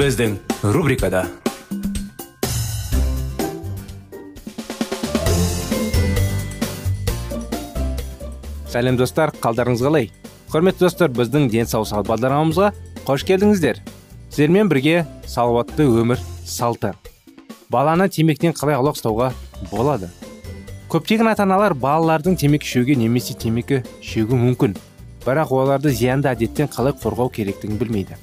Біздің рубрикада сәлем достар қалдарыңыз қалай құрметті достар біздің денсаулық сағат бағдарламамызға қош келдіңіздер сіздермен бірге салауатты өмір салты баланы темекіден қалай аулақ ұстауға болады көптеген ата аналар балалардың темекі шегуге немесе темекі шегу мүмкін бірақ оларды зиянды әдеттен қалай қорғау керектігін білмейді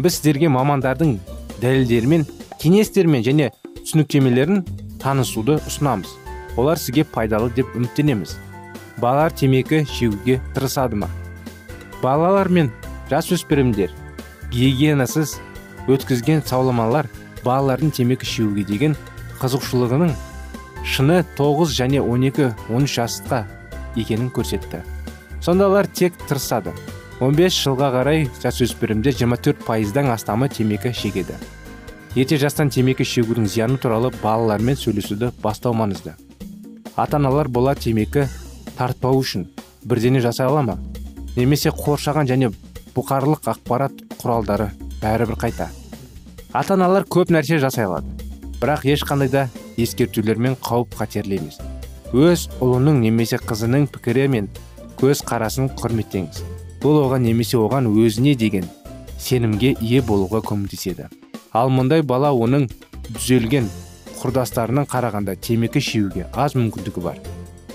біз сіздерге мамандардың дәлелдерімен кеңестермен және түсініктемелерін танысуды ұсынамыз. Олар сізге пайдалы деп үміттенеміз. Балалар темекі шегуге тырысады ма? Балалар мен жасөспірімдер гигиенасыз өткізген сауламалар балалардың темекі шегуге деген қызығушылығының шыны 9 және 12-13 жасқа екенін көрсетті. Сонда олар тек тырысады. 15 жылға қарай жасөспірімдер 24 пайыздан астамы темекі шегеді. Ерте жастан темекі шегудің зияны туралы балалармен сөйлесуді бастау маңызды. Ата аналар бола темекі тартпау үшін бірдене жасай ала ма? Немесе қоршаған және бұқарлық ақпарат құралдары бәрібір қайта? Ата аналар көп нәрсе жасай алады бірақ ешқандай да ескертулер мен қауіп қатерлі емес. Өз ұлының немесе қызының пікірі мен көз қарасын құрметтеңіз. Бұл оған немесе оған өзіне деген сенімге ие болуға көмектеседі. Ал мұндай бала оның түзелген құрдастарынан қарағанда темекі шегуге аз мүмкіндігі бар.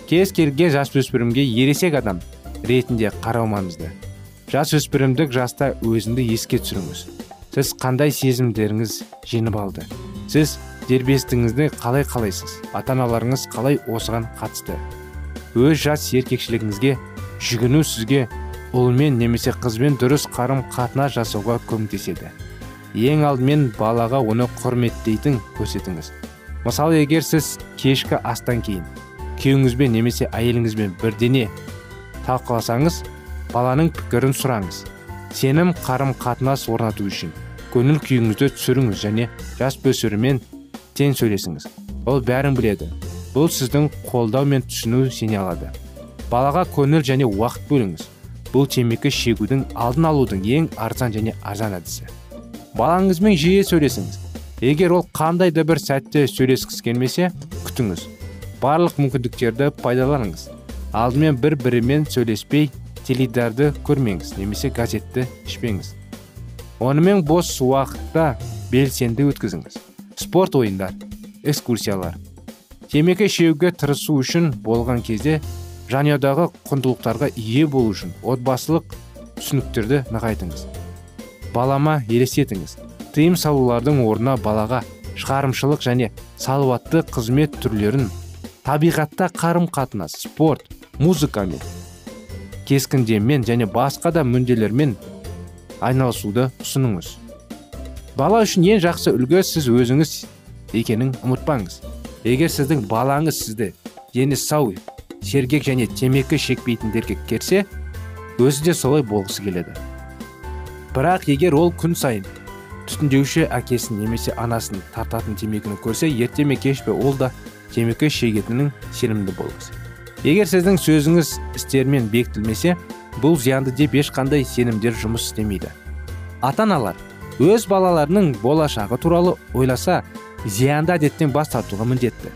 Кез келген жасөспірімге ересек адам ретінде қарау маңызды жасөспірімдік жаста өзіңді еске түсіріңіз. Сіз қандай сезімдеріңіз жеңіп алды? Сіз дербестігіңізді қалай қалайсыз? Ата аналарыңыз қалай осыған қатысты? Өз жас еркекшілігіңізге жүгіну сізге ұлмен немесе қызбен дұрыс қарым қатынас жасауға көмектеседі. Ең алдымен балаға оны құрметтейтін көрсетіңіз. Мысалы егер сіз кешкі астан кейін күйеуіңізбен немесе әйеліңізбен бірдене талқыласаңыз баланың пікірін сұраңыз. Сенім қарым қатынас орнату үшін көңіл күйіңізді түсіріңіз және жас бөсірімен тең сөйлесіңіз. Ол бәрін біледі. Бұл сіздің қолдау мен түсіну сене алады. Балаға көңіл және уақыт бөліңіз. Бұл темекі шегудің алдын алудың ең арзан және арзан әдісі. Балаңызбен жиі сөйлесіңіз. Егер ол қандай да бір сәтте сөйлескісі келмесе күтіңіз. Барлық мүмкіндіктерді пайдаланыңыз. Алдымен бір бірімен сөйлеспей теледидарды көрмеңіз немесе газетті ішпеңіз. Онымен бос уақытта белсенді өткізіңіз. Спорт ойындар экскурсиялар. Темекі шеуге тырысу үшін болған кезде жанұядағы құндылықтарға ие болу үшін отбасылық түсініктерді нығайтыңыз. Балама елестетіңіз. Тыйым салулардың орнына балаға шығарымшылық және салауатты қызмет түрлерін табиғатта қарым қатынас спорт музыкамен кескіндемен және басқа да мүнделермен айналысуды ұсыныңыз. Бала үшін ең жақсы үлгі сіз өзіңіз екенін ұмытпаңыз. Егер сіздің балаңыз сізді дені сау сергек және темекі шекпейтіндерге керсе өзі де солай болғысы келеді. Бірақ егер ол күн сайын түтіндеуші әкесін немесе анасын тартатын темекіні көрсе ерте ме кеш пе ол да темекі шегетінін сенімді болыңыз егер сіздің сөзіңіз істермен бекітілмесе бұл зиянды деп ешқандай сенімдер жұмыс істемейді. Ата аналар өз балаларының болашағы туралы ойласа зиянды әдеттен бас тартуға міндетті.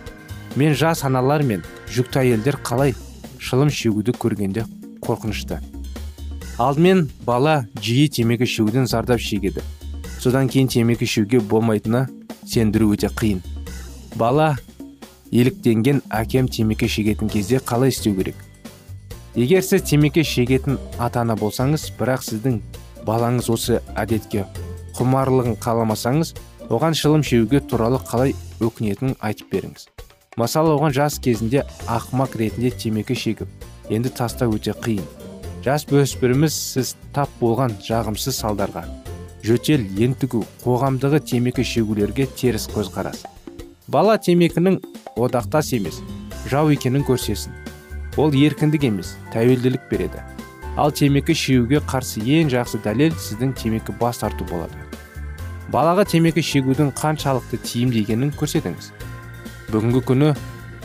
Мен жас аналар мен жүкті әйелдер қалай шылым шегуді көргенде қорқынышты. Алдымен бала жиі темекі шегуден зардап шегеді. Содан кейін темекі шегуге болмайтынына сендіру өте қиын. Бала еліктенген әкем темекі шегетін кезде қалай істеу керек? Егер сіз темекі шегетін ата ана болсаңыз бірақ сіздің балаңыз осы әдетке құмарлығын қаламасаңыз оған шылым шегуге туралы қалай өкінетінін айтып беріңіз. Мысалы оған жас кезінде ақымақ ретінде темекі шегіп енді тастау өте қиын. Жас бөспіріміз сіз тап болған жағымсыз салдарға. Жөтел ентігу қоғамдағы темекі шегулерге теріс көзқарас. Бала темекінің одақтас емес жау екенін көрсесін. Ол еркіндік емес тәуелділік береді. Ал темекі шегуге қарсы ең жақсы дәлел сіздің темекі бас тарту болады. Балаға темекі шегудің қаншалықты тиімді екенін көрсетіңіз. Бүгінгі күні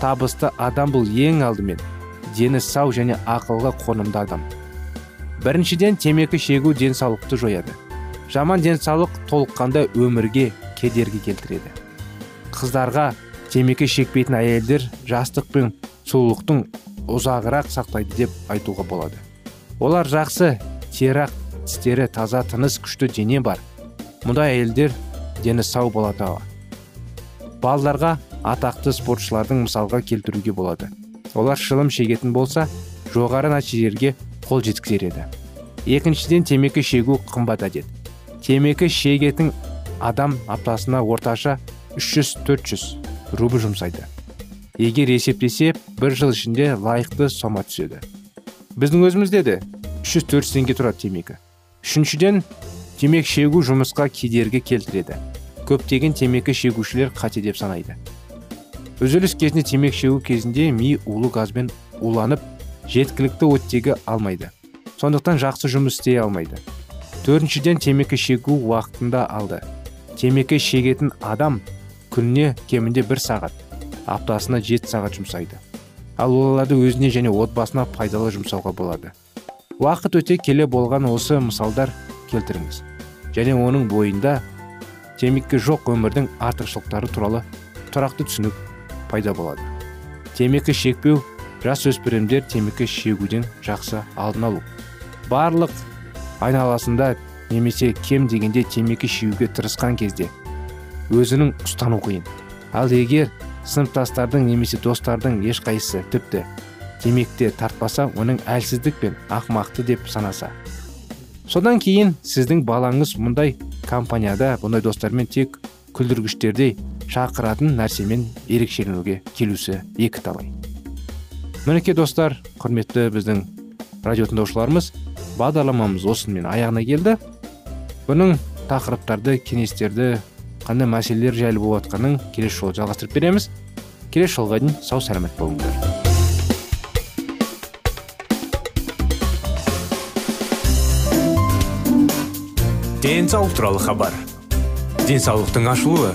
табысты адам бұл ең алдымен дені сау және ақылға қонымды адам. Біріншіден темекі шегу денсаулықты жояды. Жаман денсаулық толыққанда өмірге кедергі келтіреді. Қыздарға темекі шекпейтін әйелдер жастық пен сұлулықтың ұзағырақ сақтайды деп айтуға болады. Олар жақсы терак тістері таза тыныс күшті дене бар. Мұндай әйелдер дені сау болады балдарға атақты спортшылардың мысалға келтіруге болады. Олар шылым шегетін болса жоғары нәтижелерге қол жеткізер еді. Екіншіден темекі шегу қымбат әдет. Темекі шегетін адам аптасына орташа 300-400 рубль жұмсайды. Егер есептесе бір жыл ішінде лайықты сома түседі. Біздің өзімізде де 300-400 теңге тұрады темекі. Үшіншіден темекі шегу жұмысқа кедергі келтіреді. Көптеген темекі шегушілер қате деп санайды. Үзіліс кезінде темекі шегу кезінде ми улы газбен уланып жеткілікті оттегі алмайды. Сондықтан жақсы жұмыс істей алмайды. Төртіншіден темекі шегу уақытында алды. Темекі шегетін адам күніне кемінде бір сағат аптасына жеті сағат жұмсайды. Ал оларды өзіне және отбасына пайдалы жұмсауға болады. Уақыт өте келе болған осы мысалдар келтіріңіз. Және оның бойында темекі жоқ өмірдің артықшылықтары туралы тұрақты түсінік пайда болады. Темекі шекпеу жас өспірімдер темекі шегуден жақсы алдын алу. Барлық айналасында немесе кем дегенде темекі шегуге тырысқан кезде өзінің ұстану қиын. Ал егер сыныптастардың немесе достардың ешқайсысы тіпті темекте тартпаса оның әлсіздік пен ақмақты деп санаса. Содан кейін сіздің балаңыз мұндай компанияда бұндай достармен тек күлдіргіштердей шақыратын нәрсемен ерекшеленуге келусі екі талай мінекей достар құрметті біздің радио тыңдаушыларымыз бағдарламамыз осымен аяғына келді. Бұның тақырыптарды кеңестерді қандай мәселелер жайлы болып жатқанын келесі жолы жалғастырып береміз. Келесі жолға дейін сау сәлемет болыңыздар. Денсаулық туралы хабар. Денсаулықтың ашылуы.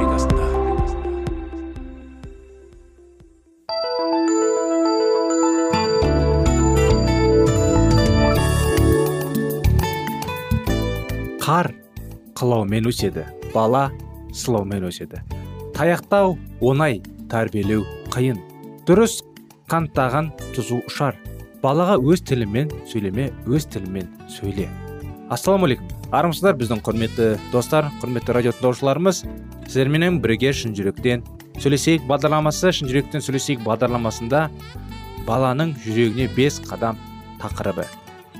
Қылаумен өседі бала сылаумен өседі таяқтау оңай тәрбиелеу қиын. Дұрыс қанттаған тұзу ұшар. Балаға өз тілімен сөйлеме өз тілімен сөйле. Ассалаумағалейкум армысыздар біздің құрметті достар құрметті радио тыңдаушыларымыз. Сіздерменен бірге шын жүректен сөйлесейік бағдарламасы. Шын жүректен сөйлесейік бағдарламасында баланың жүрегіне бес қадам тақырыбы.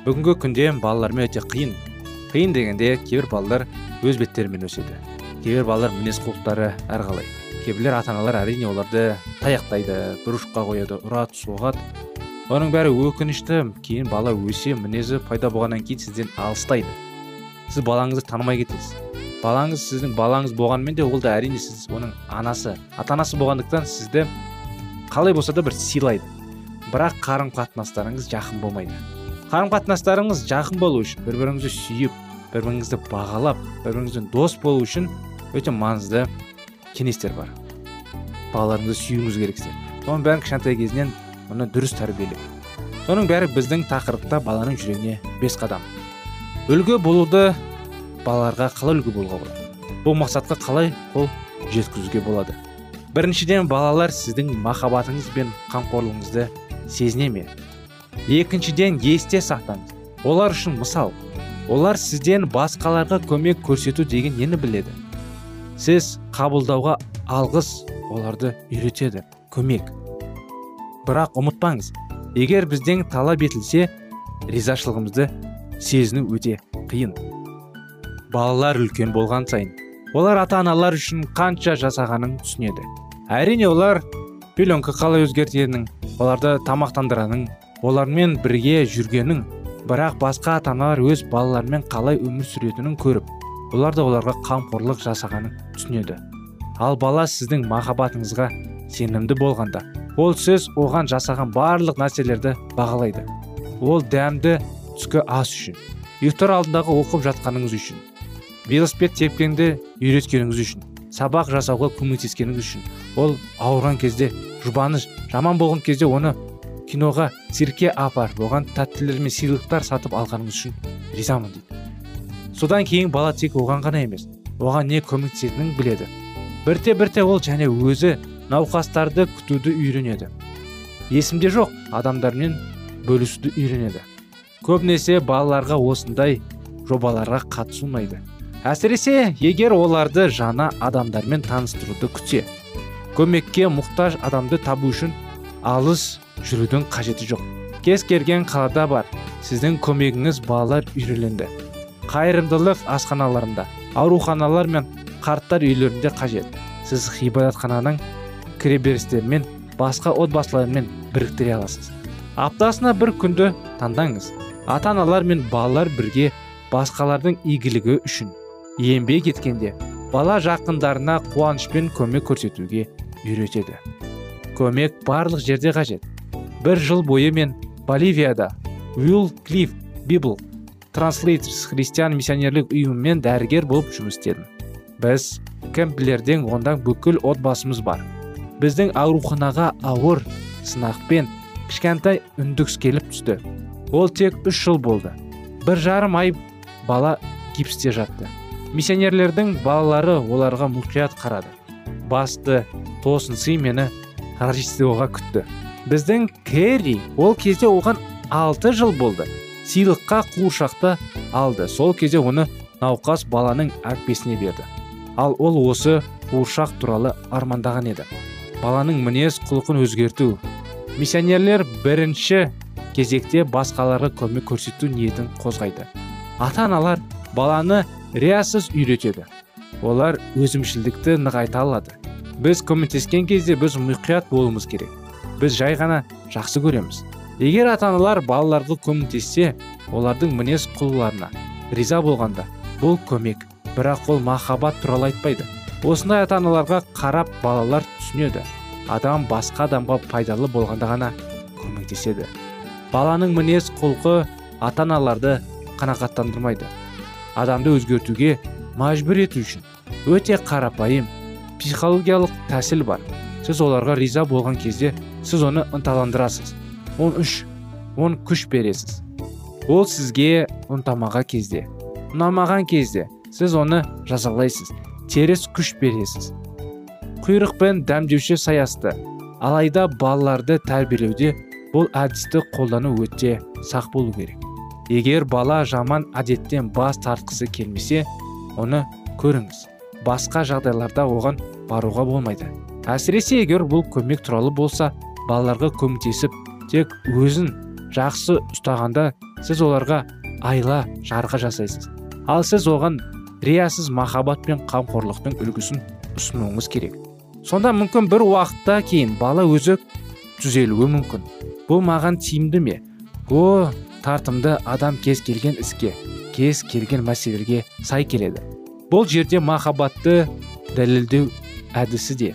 Бүгінгі күнде балалармен өте қиын. Қиын дегенде кейбір балалар өз беттерімен өседі. Кейбір балалар мінез құлықтары әрқалай кейбіреулер ата аналар әрине оларды таяқтайды бұрышқа қояды ұрады соғады. Оның бәрі өкінішті кейін бала өсе мінезі пайда болғаннан кейін сізден алыстайды. Сіз балаңызды танымай кетесіз. Балаңыз сіздің балаңыз болғанымен де ол да әрине сіз оның анасы ата анасы болғандықтан сізді қалай болса да бір сыйлайды. Бірақ қарым қатынастарыңыз жақын болмайды. Қарым қатынастарыңыз жақын болу үшін бір біріңізді сүйіп бір біріңізді бағалап бір біріңізбен дос болу үшін өте маңызды кеңестер бар. Балаларыңызды сүюіңіз керексіздер соның бәрін кішкентай кезінен оны дұрыс тәрбиелеу соның бәрі біздің тақырыпта баланың жүрегіне бес қадам. Үлгі болуды балаларға қалай үлгі болуға болады? Бұл мақсатқа қалай қол жеткізуге болады? Біріншіден балалар сіздің махаббатыңыз бен қамқорлығыңызды сезіне ме? Екіншіден есте сақтаңыз олар үшін мысал олар сізден басқаларға көмек көрсету деген нені біледі? Сіз қабылдауға алғыс оларды үйретеді көмек. Бірақ ұмытпаңыз егер бізден талап етілсе ризашылығымызды сезіну өте қиын. Балалар үлкен болған сайын олар ата аналар үшін қанша жасағанын түсінеді. Әрине олар пеленка қалай өзгертетінін оларды тамақтандыраның олармен бірге жүргенің бірақ басқа ата аналар өз балаларымен қалай өмір сүретінін көріп олар да оларға қамқорлық жасағанын түсінеді. Ал бала сіздің махаббатыңызға сенімді болғанда ол сіз оған жасаған барлық нәрселерді бағалайды. Ол дәмді түскі ас үшін ұйықтар алдындағы оқып жатқаныңыз үшін велосипед тепкенді үйреткеніңіз үшін сабақ жасауға көмектескеніңіз үшін. Ол ауырған кезде жұбаныш жаман болған кезде оны киноға циркке апарып оған тәттілер мен сыйлықтар сатып алғаныңыз үшін ризамын дейді. Содан кейін бала тек оған ғана емес оған не көмектесетінін біледі. Бірте бірте ол және өзі науқастарды күтуді үйренеді. Есімде жоқ адамдармен бөлісуді үйренеді. Көбінесе балаларға осындай жобаларға қатысу ұнайды әсіресе егер оларды жаңа адамдармен таныстыруды күтсе көмекке мұқтаж адамды табу үшін алыс жүрудің қажеті жоқ. Кез келген қалада бар. Сіздің көмегіңіз балалар үйреленді қайырымдылық асханаларында ауруханалар мен қарттар үйлерінде қажет. Сіз ғибадатхананың кіреберістерімен басқа отбасылармен біріктіре аласыз. Аптасына бір күнді таңдаңыз. Ата аналар мен балалар бірге басқалардың игілігі үшін. Еңбек еткенде бала жақындарына қуанышпен көмек көрсетуге үйретеді. Көмек барлық жерде қажет. Бір жыл бойы мен боливияда уилл клифф библ транслейтерс христиан миссионерлік ұйымымен дәрігер болып жұмыс істедім. Біз кемпілерден онда бүкіл отбасымыз бар. Біздің ауруханаға ауыр сынақпен кішкентай үндікс келіп түсті. Ол тек үш жыл болды. Бір жарым ай бала гипсте жатты. Миссионерлердің балалары оларға мұқият қарады. Басты тосын сый мені рождествоға күтті. Біздің керри ол кезде оған алты жыл болды. Сыйлыққа қуыршақты алды. Сол кезде оны науқас баланың әкпесіне берді. Ал ол осы қуыршақ туралы армандаған еді. Баланың мінез құлқын өзгерту миссионерлер бірінші кезекте басқаларға көмек көрсету ниетін қозғайды. Ата аналар баланы риясыз үйретеді. Олар өзімшілдікті нығайта алады. Біз көмектескен кезде біз мұқият болуымыз керек. Біз жай ғана жақсы көреміз. Егер ата аналар балаларға көмектессе олардың мінез құлқыларына риза болғанда бұл көмек бірақ ол махаббат туралы айтпайды. Осындай ата аналарға қарап балалар түсінеді. Адам басқа адамға пайдалы болғанда ғана көмектеседі. Баланың мінез құлқы ата аналарды қанағаттандырмайды. Адамды өзгертуге мәжбүр ету үшін өте қарапайым психологиялық тәсіл бар. Сіз оларға риза болған кезде сіз оны ынталандырасыз. Он үш он күш бересіз. Ол сізге ұнтамаған кезде ұнамаған кезде сіз оны жазалайсыз теріс күш бересіз. Құйрықпен дәмдеуші саясты алайда балаларды тәрбиелеуде бұл әдісті қолдану өте сақ болу керек. Егер бала жаман әдеттен бас тартқысы келмесе оны көріңіз. Басқа жағдайларда оған баруға болмайды. Әсіресе егер бұл көмек туралы болса балаларға көмектесіп тек өзін жақсы ұстағанда сіз оларға айла жарға жасайсыз. Ал сіз оған риясыз махаббат пен қамқорлықтың үлгісін ұсынуыңыз керек. Сонда мүмкін бір уақытта кейін бала өзі түзелуі мүмкін. Бұл маған тиімді ме? О тартымды адам кез келген іске кез келген мәселелерге сай келеді. Бұл жерде махаббатты дәлелдеу әдісі де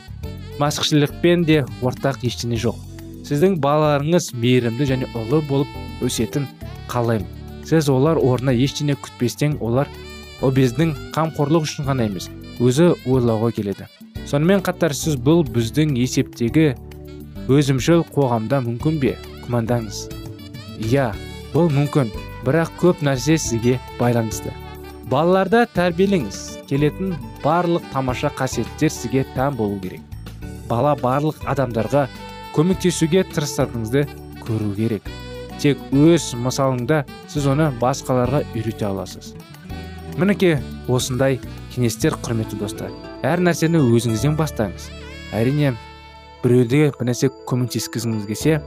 масқішілікпен де ортақ ештеңе жоқ. Сіздің балаларыңыз мейірімді және ұлы болып өсетін қалаймын. Сіз олар орнына ештеңе күтпестен олар обездің қамқорлық үшін ғана емес өзі ойлауға келеді. Сонымен қатар сіз бұл біздің есептегі өзімшіл қоғамда мүмкін бе? Күмәндаңыз. Иә бұл мүмкін бірақ көп нәрсе сізге байланысты. Балаларды тәрбиелеңіз. Келетін барлық тамаша қасиеттер сізге тән болу керек. Бала барлық адамдарға көмектесуге тырысатыныңызды көру керек. Тек өз мысалыңда сіз оны басқаларға үйрете аласыз. Мінекей осындай кеңестер құрметті достар әр нәрсені өзіңізден бастаңыз. Әрине біреуге бір нәрсе көмектескіңіз келсе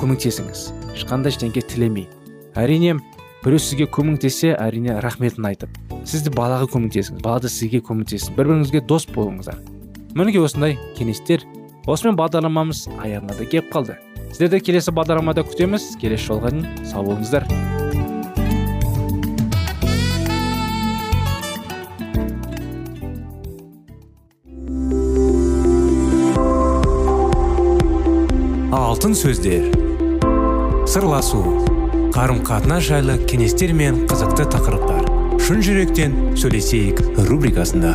көмектесіңіз. Ешқандай ештеңе тілемей әрине біреу сізге көмектессе әрине рахметін айтып сіз де балаға көмектесіңіз бала да сізге көмектессін. Бір біріңізге дос болыңыздар. Мінекей осындай кеңестер осымен бағдарламамыз аяғына да келіп қалды. Сіздерді келесі бағдарламада күтеміз. Келесі жолға дейін сау болыңыздар. Алтын сөздер. Сырласу. Қарым қатынас жайлы кеңестер мен қызықты тақырыптар. Шын жүректен сөйлесейік рубрикасында.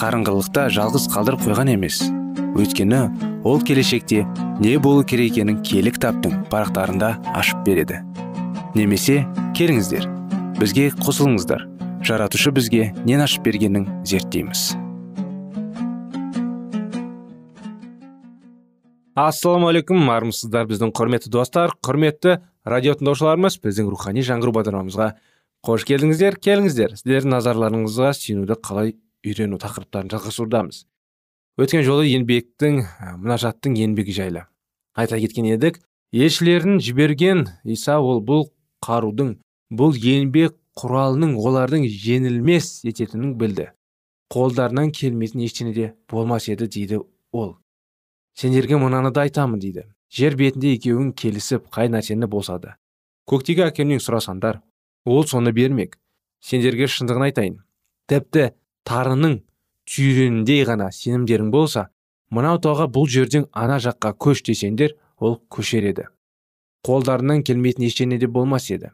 қарыңғылықта жалғыз қалдырып қойған емес. Өйткені ол келешекте не болу керек екенін кітаптың парақтарында ашып береді. Немесе келіңіздер бізге қосылыңыздар. Жаратушы бізге нен ашып бергенін зерттейміз. Ассалаумағалейкум армысыздар біздің құрметті достар құрметті радио тыңдаушыларымыз біздің рухани жаңғыру бағдарламамызға қош келдіңіздер келіңіздер. Сіздердің назарларыңызға сүйінуді қалай үйрену тақырыптарын жалғастырудамыз. Өткен жолы еңбектің мұнажаттың еңбегі жайлы айта кеткен едік. Елшілерін жіберген иса ол бұл қарудың бұл еңбек құралының олардың жеңілмес ететінін білді. Қолдарынан келмейтін ештеңе де болмас еді дейді ол. Сендерге мынаны да айтамын дейді. Жер бетінде екеуің келісіп қай нәрсені болса да көктегі әкемнен сұрасаңдар ол соны бермек. Сендерге шындығын айтайын. Тіпті тарының түйреніндей ғана сенімдерің болса мынау тауға бұл жерден ана жаққа көш десеңдер ол көшер еді. Қолдарынан келмейтін ештеңе де болмас еді.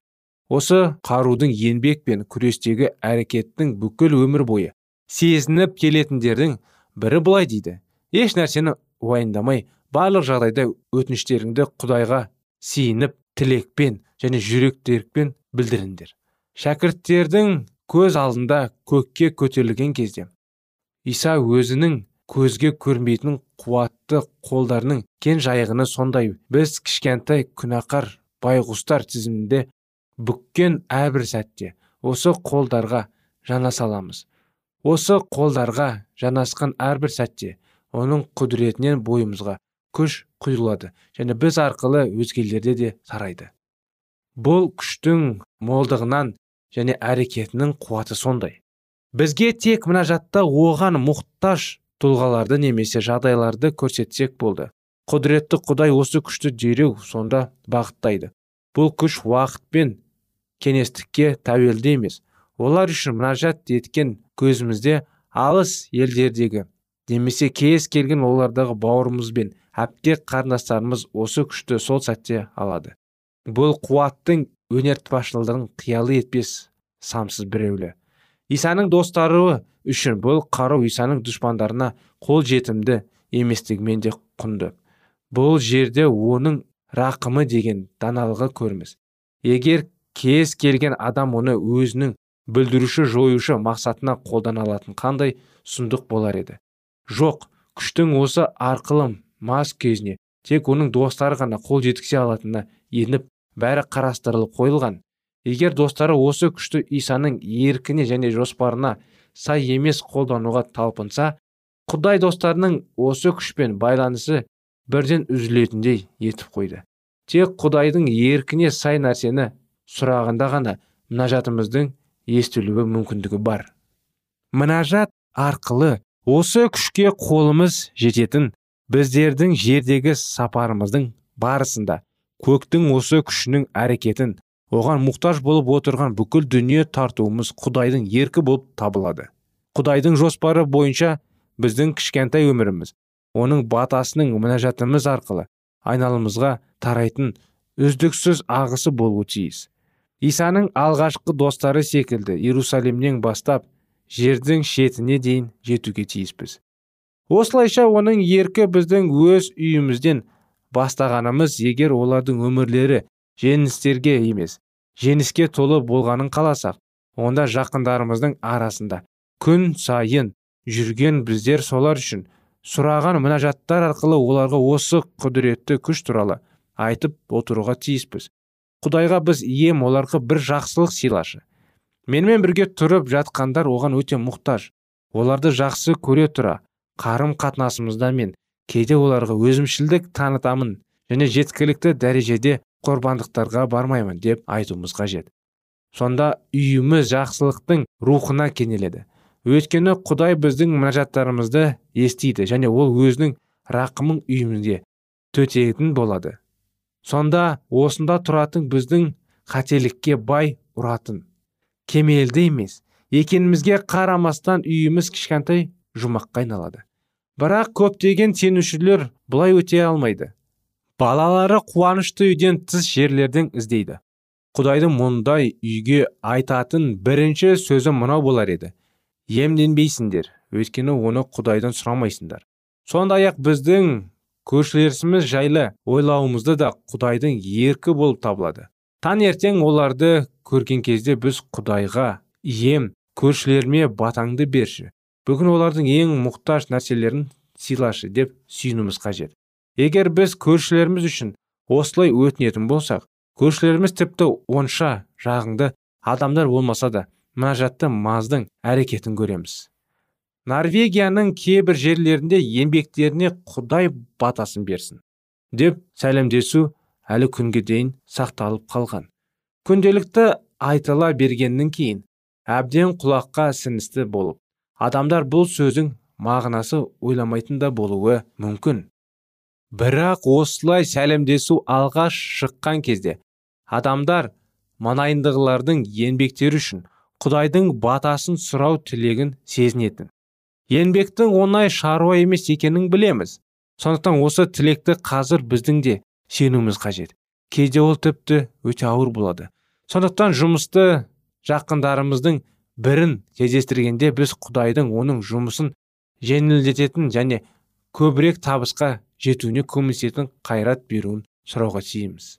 Осы қарудың еңбек пен күрестегі әрекеттің бүкіл өмір бойы сезініп келетіндердің бірі былай дейді. Еш нәрсені уайымдамай барлық жағдайда өтініштеріңді құдайға сиініп тілекпен және жүректерікпен білдіріңдер. Шәкірттердің көз алдында көкке көтерілген кезде иса өзінің көзге көрмейтін қуатты қолдарының кен жайығыны сондай біз кішкентай күнәқар байғұстар тізімінде бүккен әрбір сәтте осы қолдарға жана саламыз. Осы қолдарға жанасқан әрбір сәтте оның құдіретінен бойымызға күш құйылады және біз арқылы өзгелерде де тарайды бұл күштің молдығынан және әрекетінің қуаты сондай. Бізге тек мінәжатта оған мұқтаж тұлғаларды немесе жағдайларды көрсетсек болды. Құдіретті құдай осы күшті дереу сонда бағыттайды. Бұл күш уақыт пен кеңестікке тәуелді емес. Олар үшін мұнажат еткен көзімізде алыс елдердегі немесе кез келген олардағы бауырымыз бен әпте қарындастарымыз осы күшті сол сәтте алады. Бұл қуаттың өнертапашылығын қиялы етпес самсыз біреулі. Исаның достары үшін бұл қару исаның дұшпандарына қол жетімді еместігімен де құнды. Бұл жерде оның рақымы деген даналығы көрміз. Егер кез келген адам оны өзінің бүлдіруші жоюшы мақсатына қолдана алатын қандай сұмдық болар еді? Жоқ күштің осы арқылы мас кезіне тек оның достары ғана қол жеткізе алатынына еніп бәрі қарастырылып қойылған. Егер достары осы күшті исаның еркіне және жоспарына сай емес қолдануға талпынса құдай достарының осы күшпен байланысы бірден үзілетіндей етіп қойды. Тек құдайдың еркіне сай нәрсені сұрағанда ғана мінажатымыздың естілуі мүмкіндігі бар. Мінажат арқылы осы күшке қолымыз жететін біздердің жердегі сапарымыздың барысында көктің осы күшінің әрекетін оған мұқтаж болып отырған бүкіл дүние тартуымыз құдайдың еркі болып табылады. Құдайдың жоспары бойынша біздің кішкентай өміріміз оның батасының мінәжатымыз арқылы айналымызға тарайтын үздіксіз ағысы болуы тиіс. Исаның алғашқы достары секілді иерусалимнен бастап жердің шетіне дейін жетуге тиіспіз. Осылайша оның еркі біздің өз үйімізден бастағанымыз егер олардың өмірлері жеңістерге емес жеңіске толы болғанын қаласақ онда жақындарымыздың арасында күн сайын жүрген біздер солар үшін сұраған мінәжаттар арқылы оларға осы құдіретті күш туралы айтып отыруға тиіспіз. Құдайға біз ием оларға бір жақсылық сыйлашы. Менімен бірге тұрып жатқандар оған өте мұқтаж. Оларды жақсы көре тұра қарым қатынасымызда мен кейде оларға өзімшілдік танытамын және жеткілікті дәрежеде құрбандықтарға бармаймын деп айтуымыз қажет. Сонда үйіміз жақсылықтың рухына кенеледі. Өйткені құдай біздің мінәжаттарымызды естиді және ол өзінің рақымын үйімізге төтетін болады. Сонда осында тұратын біздің қателікке бай ұратын кемелді емес екенімізге қарамастан үйіміз кішкентай жұмаққа айналады. Бірақ көптеген сенушілер бұлай өте алмайды. Балалары қуанышты үйден тыс жерлерден іздейді. Құдайдың мұндай үйге айтатын бірінші сөзі мынау болар еді. Емденбейсіңдер өйткені оны құдайдан сұрамайсыңдар. Сондай ақ біздің көршілеріміз жайлы ойлауымызды да құдайдың еркі болып табылады. Таңертең оларды көрген кезде біз құдайға ем көршілеріме батаңды берші. Бүгін олардың ең мұқтаж нәрселерін сыйлашы деп сүйінуіміз қажет. Егер біз көршілеріміз үшін осылай өтінетін болсақ көршілеріміз тіпті онша жағыңды адамдар болмаса да мұнажатты маздың әрекетін көреміз. Норвегияның кейбір жерлерінде еңбектеріне құдай батасын берсін деп сәлемдесу әлі күнге дейін сақталып қалған. Күнделікті айтыла бергеннен кейін әбден құлаққа сіңісті болып адамдар бұл сөздің мағынасы ойламайтын да болуы мүмкін. Бірақ осылай сәлемдесу алғаш шыққан кезде адамдар манайындығылардың еңбектері үшін құдайдың батасын сұрау тілегін сезінетін. Еңбектің оңай шаруа емес екенін білеміз. Сондықтан осы тілекті қазір біздің де сенуіміз қажет. Кейде ол тіпті өте ауыр болады. Сондықтан жұмысты жақындарымыздың бірін кездестіргенде біз құдайдың оның жұмысын жеңілдететін және көбірек табысқа жетуіне көмектесетін қайрат беруін сұрауға тиіміз.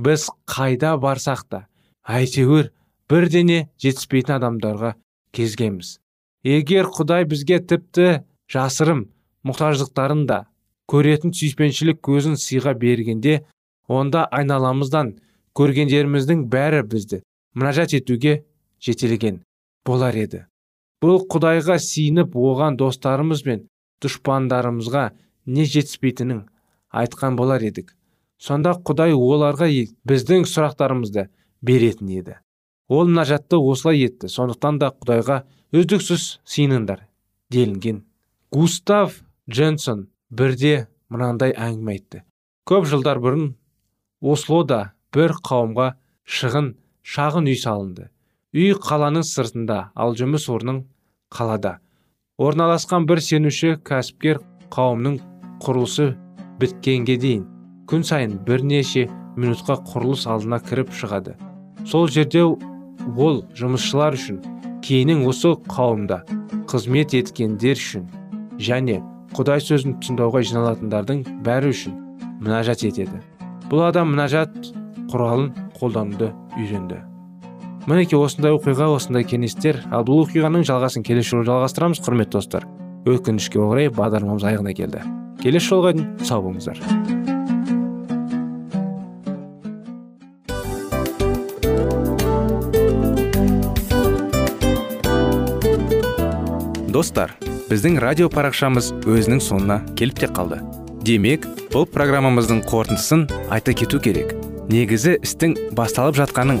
Біз қайда барсақ та әйтеуір бірдене жетіспейтін адамдарға кезгеміз егер құдай бізге тіпті жасырым мұқтаждықтарын да көретін сүйіспеншілік көзін сыйға бергенде онда айналамыздан көргендеріміздің бәрі бізді мұнажат етуге жетелеген. Болар еді. Бұл құдайға сиініп оған достарымыз бен дұшпандарымызға не жетіспейтінін айтқан болар едік. Сонда құдай оларға біздің сұрақтарымызды беретін еді. Ол мұнажатты осылай етті сондықтан да құдайға үздіксіз сиыныңдар делінген. Густав дженсон бірде мынандай әңгіме айтты. Көп жылдар бұрын ослода бір қауымға шығын шағын үй салынды. Үй қаланың сыртында ал жұмыс орның қалада. Орналасқан бір сенуші кәсіпкер қауымның құрылысы біткенге дейін. Күн сайын бірнеше минутқа құрылыс алдына кіріп шығады. Сол жерде ол жұмысшылар үшін кейіннің осы қауымда қызмет еткендер үшін және құдай сөзін тыңдауға жиналатындардың бәрі үшін мінәжат етеді. Бұл адам мінәжат құралын қолдануды үйренді. Мінекей осындай оқиға осындай кеңестер ал бұл оқиғаның жалғасын келесі жолы жалғастырамыз құрметті достар. Өкінішке орай бағдарламамыз аяғына келді. Келесі жолға дейін сау болыңыздар. Достар біздің радио парақшамыз өзінің соңына келіп те қалды. Демек бұл программамыздың қорытындысын айта кету керек. Негізі істің басталып жатқаның